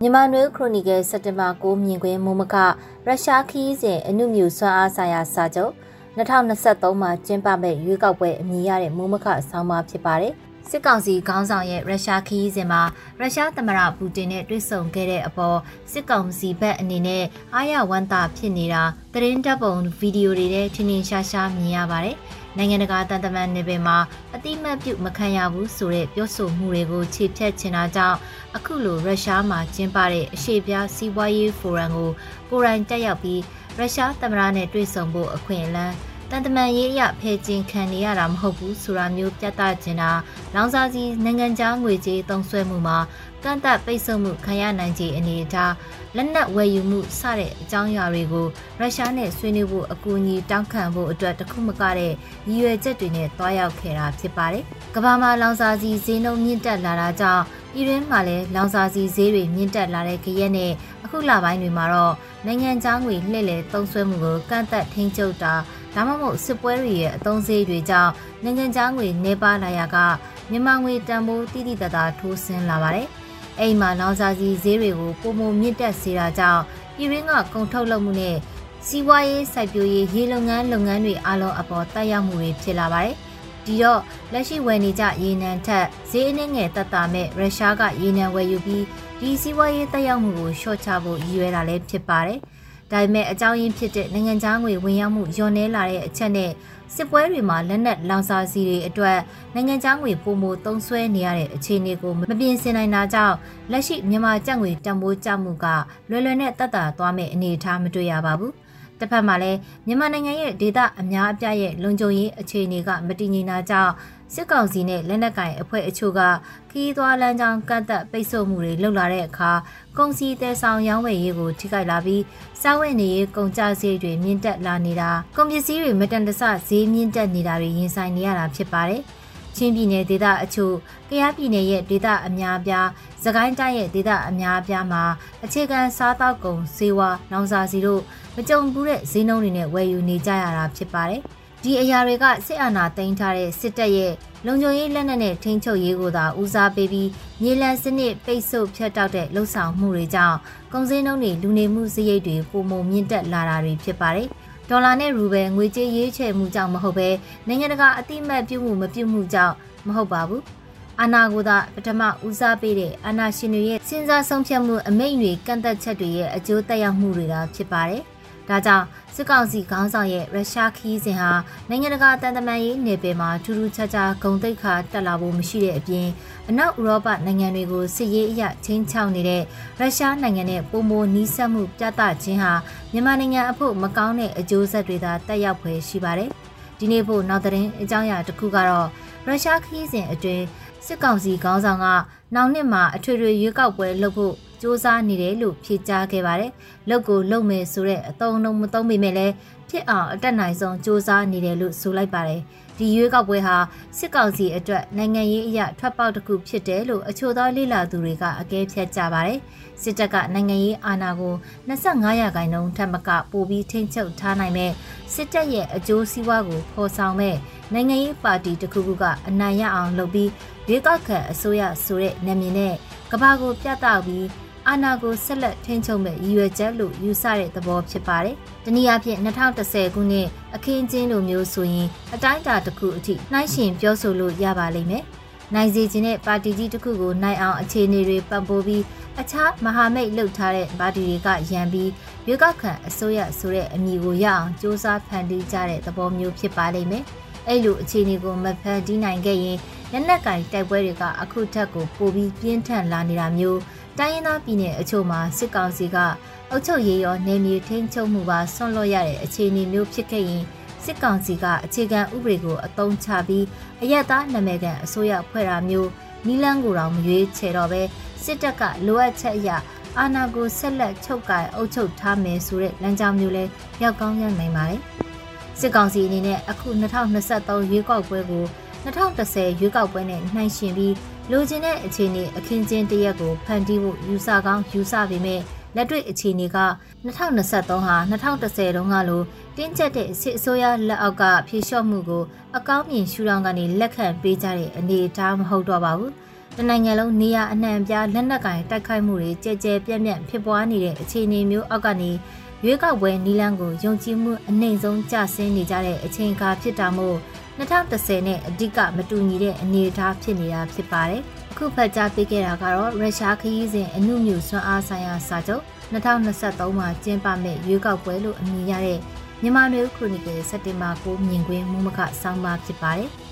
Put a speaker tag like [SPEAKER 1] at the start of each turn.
[SPEAKER 1] မြန်မာနွေခရိုနီကယ်စက်တင်ဘာ9မြင်ကွင်းမုံမကရုရှားခီးစဉ်အနုမြူစွမ်းအားဆိုင်ရာစာချုပ်2023မှာကျင်းပမဲ့ရွေးကောက်ပွဲအမည်ရတဲ့မုံမကဆောင်းပါဖြစ်ပါတယ်။ စစ်ကောင်စီခေါင်းဆောင်ရဲ့ရုရှားခီးစဉ်မှာရုရှားသမ္မတပူတင်နဲ့တွေ့ဆုံခဲ့တဲ့အပေါ်စစ်ကောင်စီဘက်အနေနဲ့အားရဝမ်းသာဖြစ်နေတာသတင်းတပ်ပုံဗီဒီယိုတွေနဲ့ထင်ထင်ရှားရှားမြင်ရပါတယ်။နိုင်ငံတကာတန်တမန်နယ်ပယ်မှာအတိမတ်ပြုမခံရဘူးဆိုတဲ့ပြောဆိုမှုတွေကိုခြေဖြတ်ချင်တာကြောင့်အခုလိုရုရှားမှာကျင်းပတဲ့အရှေ့ပြားစီးပွားရေးဖိုရမ်ကိုကိုရိုင်းတက်ရောက်ပြီးရုရှားသမ္မတနဲ့တွေ့ဆုံဖို့အခွင့်အလမ်းတန်တမန်ရေးအရဖယ်ကျင်ခံနေရတာမဟုတ်ဘူးဆိုတာမျိုးပြသချင်တာ လောင်စာစီနိုင်ငံခြားငွေကြေးသုံးစွဲမှုမှာကန့်သက်ပိတ်ဆို့မှုခံရနိုင်ခြေအနေအထားလက်နက်ဝယ်ယူမှုစတဲ့အကြောင်းအရာတွေကိုရုရှားနဲ့ဆွေးနွေးဖို့အကူအညီတောင်းခံဖို့အတွက်တခုမကတဲ့ရည်ရွယ်ချက်တွေနဲ့တွားရောက်ခဲ့တာဖြစ်ပါတယ်။ကမ္ဘာမှာလောင်စာစီဈေးနှုန်းမြင့်တက်လာတာကြောင့်ပြည်တွင်းမှာလည်းလောင်စာစီဈေးတွေမြင့်တက်လာတဲ့ကြရက်နဲ့အခုလပိုင်းတွေမှာတော့နိုင်ငံခြားငွေလှည့်လည်သုံးစွဲမှုကိုကန့်သက်ထိန်းချုပ်တာ ဒါမှမဟုတ်စစ်ပွဲတွေရဲ့အသုံးစရိတ်တွေကြောင့်နိုင်ငံခြားငွေနှဲပါလာရာကမြန်မာငွေတန်ဖိုးတိတိတသာထိုးဆင်းလာပါတယ်။အိမ်မှာလောင်စာစီဈေးတွေကိုပုံမမြင့်တက်စေတာကြောင့်ပြည်ရင်းကကုန်ထုတ်လုပ်မှုနဲ့စီးပွားရေးစိုက်ပျိုးရေးရေလုပ်ငန်းလုပ်ငန်းတွေအလုံးအပေါ်တက်ရောက်မှုတွေဖြစ်လာပါတယ်။ဒီတော့လက်ရှိဝယ်နေကြရေနံထက်ဈေးအနှင်းငယ်တက်တာမဲ့ရုရှားကရေနံဝယ်ယူပြီးဒီစီးပွားရေးတက်ရောက်မှုကိုလျှော့ချဖို့ရည်ရွယ်တာလည်းဖြစ်ပါတယ်။ ဒါပေမဲ့အကြောင်းရင်းဖြစ်တဲ့နိုင်ငံခြားငွေဝင်ရောက်မှုညှော်နှဲလာတဲ့အချက်နဲ့စစ်ပွဲတွေမှာလက်နက်လောင်စာဆီတွေအတွက်နိုင်ငံခြားငွေပုံမသုံးစွဲနေရတဲ့အခြေအနေကိုမပြင်ဆင်နိုင်တာကြောင့်လက်ရှိမြန်မာကျပ်ငွေတန်ဖိုးကျမှုကလွယ်လွယ်နဲ့တက်တာသွားမဲ့အနေအထားမတွေ့ရပါဘူး။ တစ်ဖက်မှာလည်းမြန်မာနိုင်ငံရဲ့ဒေသအများအပြားရဲ့လုံခြုံရေးအခြေအနေကမတည်ငြိမ်တာကြောင့်စစ်ကောင်စီနဲ့လက်နက်ကိုင်အဖွဲ့အချို့ကခီးသွားလမ်းကြောင်းကန့်သက်ပိတ်ဆို့မှုတွေလုပ်လာတဲ့အခါကုန်စည်တဲဆောင်ရောင်းဝယ်ရေးကိုထိခိုက်လာပြီးစားဝတ်နေရေးကုန်ကျစရိတ်တွေမြင့်တက်လာနေတာကုန်ပစ္စည်းတွေမတန်တဆဈေးမြင့်တက်နေတာတွေရင်ဆိုင်နေရတာဖြစ်ပါတယ်။ ချင်းပြည်နယ်ဒေသအချို့၊ကယားပြည်နယ်ရဲ့ဒေသအများအပြား၊စကိုင်းတိုင်းရဲ့ဒေသအများအပြားမှာအခြေခံစားသောက်ကုန်ဈေးဝါလောင်စာစီတို့မကြုံဘူးတဲ့ဈေးနှုန်းတွေနဲ့ဝယ်ယူနေကြရတာဖြစ်ပါတယ်။ဒီအရာတွေကစစ်အာဏာသိမ်းထားတဲ့စစ်တပ်ရဲ့လုံခြုံရေးလက်နက်နဲ့ထိန်းချုပ်ရေးကိုသာဦးစားပေးပြီးမြေလံစနစ်ပိတ်ဆို့ဖျက်တောက်တဲ့လှုပ်ဆောင်မှုတွေကြောင့်ကုန်စည်နှုန်းတွေလူနေမှုစရိတ်တွေပုံမမြင့်တက်လာတာတွေဖြစ်ပါတယ်။ ဒေါ်လာနဲ့ရူဘယ်ငွေကြေးရေးချယ်မှုကြောင့်မဟုတ်ဘဲနိုင်ငံတကာအတိမတ်ပြုမှုမပြုမှုကြောင့်မဟုတ်ပါဘူး။အာနာကိုသာပထမဦးစားပေးတဲ့အာနာရှင်တွေရဲ့စဉ်းစားဆုံးဖြတ်မှုအမိန့်တွေကန့်သက်ချက်တွေရဲ့အကျိုးသက်ရောက်မှုတွေသာဖြစ်ပါတယ်။ ဒါကြောင့်စစ်ကောင်စီခေါင်းဆောင်ရဲ့ရုရှားခီးစဉ်ဟာနိုင်ငံတကာတန်တမာရေးနယ်ပယ်မှာထူးထူးခြားခြားဂုံတိတ်ခါတက်လာဖို့မရှိတဲ့အပြင်အနောက်ဥရောပနိုင်ငံတွေကိုစစ်ရေးအရချင်းချောက်နေတဲ့ရုရှားနိုင်ငံနဲ့ပုံမိုနီးစပ်မှုပြသခြင်းဟာမြန်မာနိုင်ငံအဖို့မကောင်းတဲ့အကျိုးဆက်တွေသာတက်ရောက်ဖွယ်ရှိပါတယ်။ဒီနေ့ဖို့နောက်သတင်းအကြောင်းအရာတစ်ခုကတော့ရုရှားခီးစဉ်အတွင်းစစ်ကောင်စီခေါင်းဆောင်ကနောက်နှစ်မှာအထွေထွေရွေးကောက်ပွဲလုပ်ဖို့ စူးစမ်းနေတယ်လို့ဖြေကြားခဲ့ပါတယ်။လုပ်ကိုလုပ်မယ်ဆိုတဲ့အတုံးလုံးမသုံးပေမဲ့လည်းဖြစ်အောင်အတက်နိုင်ဆုံးစူးစမ်းနေတယ်လို့ဆိုလိုက်ပါတယ်။ဒီရွေးကောက်ပွဲဟာစစ်ကောင်စီအတွက်နိုင်ငံရေးအရာထွက်ပေါက်တစ်ခုဖြစ်တယ်လို့အချို့သောလေလာသူတွေကအကဲဖြတ်ကြပါတယ်။စစ်တပ်ကနိုင်ငံရေးအာဏာကို25ရာခိုင်နှုန်းထက်မကပိုပြီးထိန်းချုပ်ထားနိုင်မဲ့စစ်တပ်ရဲ့အကျိုးစီးပွားကိုဖော်ဆောင်မဲ့နိုင်ငံရေးပါတီတစ်ခုခုကအနိုင်ရအောင်လုပ်ပြီးရွေးကောက်ခံအစိုးရဆိုတဲ့နာမည်နဲ့ကဘာကိုပြတ်တောက်ပြီး အာဏာကိုဆက်လက်ထိန်းချုပ်မဲ့ရည်ရွယ်ချက်လို့ယူဆတဲ့သဘောဖြစ်ပါတယ်။တနည်းအားဖြင့်2010ခုနှစ်အခင်းကျင်းလိုမျိုးဆိုရင်အတိုင်းအတာတစ်ခုအထိနှိုင်းယှဉ်ပြောဆိုလို့ရပါလိမ့်မယ်။နိုင်စီခြင်းတဲ့ပါတီကြီးတစ်ခုကိုနိုင်အောင်အခြေအနေတွေပံ့ပိုးပြီးအခြားမဟာမိတ်လှုပ်ထားတဲ့ပါတီတွေကရန်ပြီးရွေးကောက်ခံအစိုးရဆိုတဲ့အမည်ကိုရအောင်စ조사ဖန်တီးကြတဲ့သဘောမျိုးဖြစ်ပါလိမ့်မယ်။ အဲ့လိုအခြေအနေကိုမဖန်တီးနိုင်ခဲ့ရင်လက်နက်ကင်တိုက်ပွဲတွေကအခုထက်ကိုပိုပြီးပြင်းထန်လာနေတာမျိုးတိုင်းရင်းသားပြည်နယ်အချို့မှာစစ်ကောင်စီကအုပ်ချုပ်ရေးရောနေမြေထိန်းချုပ်မှုပါဆွန့်လွတ်ရတဲ့အခြေအနေမျိုးဖြစ်ခဲ့ရင်စစ်ကောင်စီကအခြေခံဥပဒေကိုအသုံးချပြီးအယက်သားနာမည်ကန်အစိုးရဖွဲ့တာမျိုးနီလန်းကိုတောင်မရွေးချယ်တော့ပဲစစ်တပ်ကလိုအပ်ချက်အရအာဏာကိုဆက်လက်ချုပ်ကိုင်အုပ်ချုပ်ထားမယ်ဆိုတဲ့လမ်းကြောင်းမျိုးလဲရောက်ကောင်းရောက်နိုင်ပါတယ် စစ်ကောင်စီအနေနဲ့အခု2023ရွေးကောက်ပွဲကို2010ရွေးကောက်ပွဲနဲ့နှိုင်းယှဉ်ပြီးလိုချင်တဲ့အခြေအနေအခင်းကျင်းတရက်ကိုဖန်တီးဖို့ယူဆကောင်းယူဆပေမဲ့လက်တွေ့အခြေအနေက2023ဟာ2010တုန်းကလိုတင်းကျပ်တဲ့စစ်အစိုးရလက်အောက်ကဖြေလျှော့မှုကိုအကောင်းမြင်ရှုထောင့်ကနေလက်ခံပေးကြတဲ့အနေအထားမဟုတ်တော့ပါဘူးတနိုင်ငံလုံးနေရအနှံ့ပြားလက်နက်ကင်တိုက်ခိုက်မှုတွေကြဲကြဲပြန့်ပြန့်ဖြစ်ပွားနေတဲ့အခြေအနေမျိုးအောက်ကနေ ရွေးကောက်ပွဲနီလန်းကိုယုံကြည်မှုအနှိမ်ဆုံးကျဆင်းနေကြတဲ့အချိန်အခါဖြစ်တာမို့2010နဲ့အဓိကမတူညီတဲ့အနေအထားဖြစ်နေတာဖြစ်ပါတယ်။အခုဖတ်ကြားပေးခဲ့တာကတော့ရုရှားခရီးစဉ်အနုမြူစွမ်းအားဆိုင်ရာစာချုပ်2023မှာကျင်းပမဲ့ရွေးကောက်ပွဲလို့အမည်ရတဲ့မြန်မာနွေဦးခရိုနီကယ်စက်တင်ဘာ9မြင်ကွင်းမူမခဆောင်းပါဖြစ်ပါတယ်။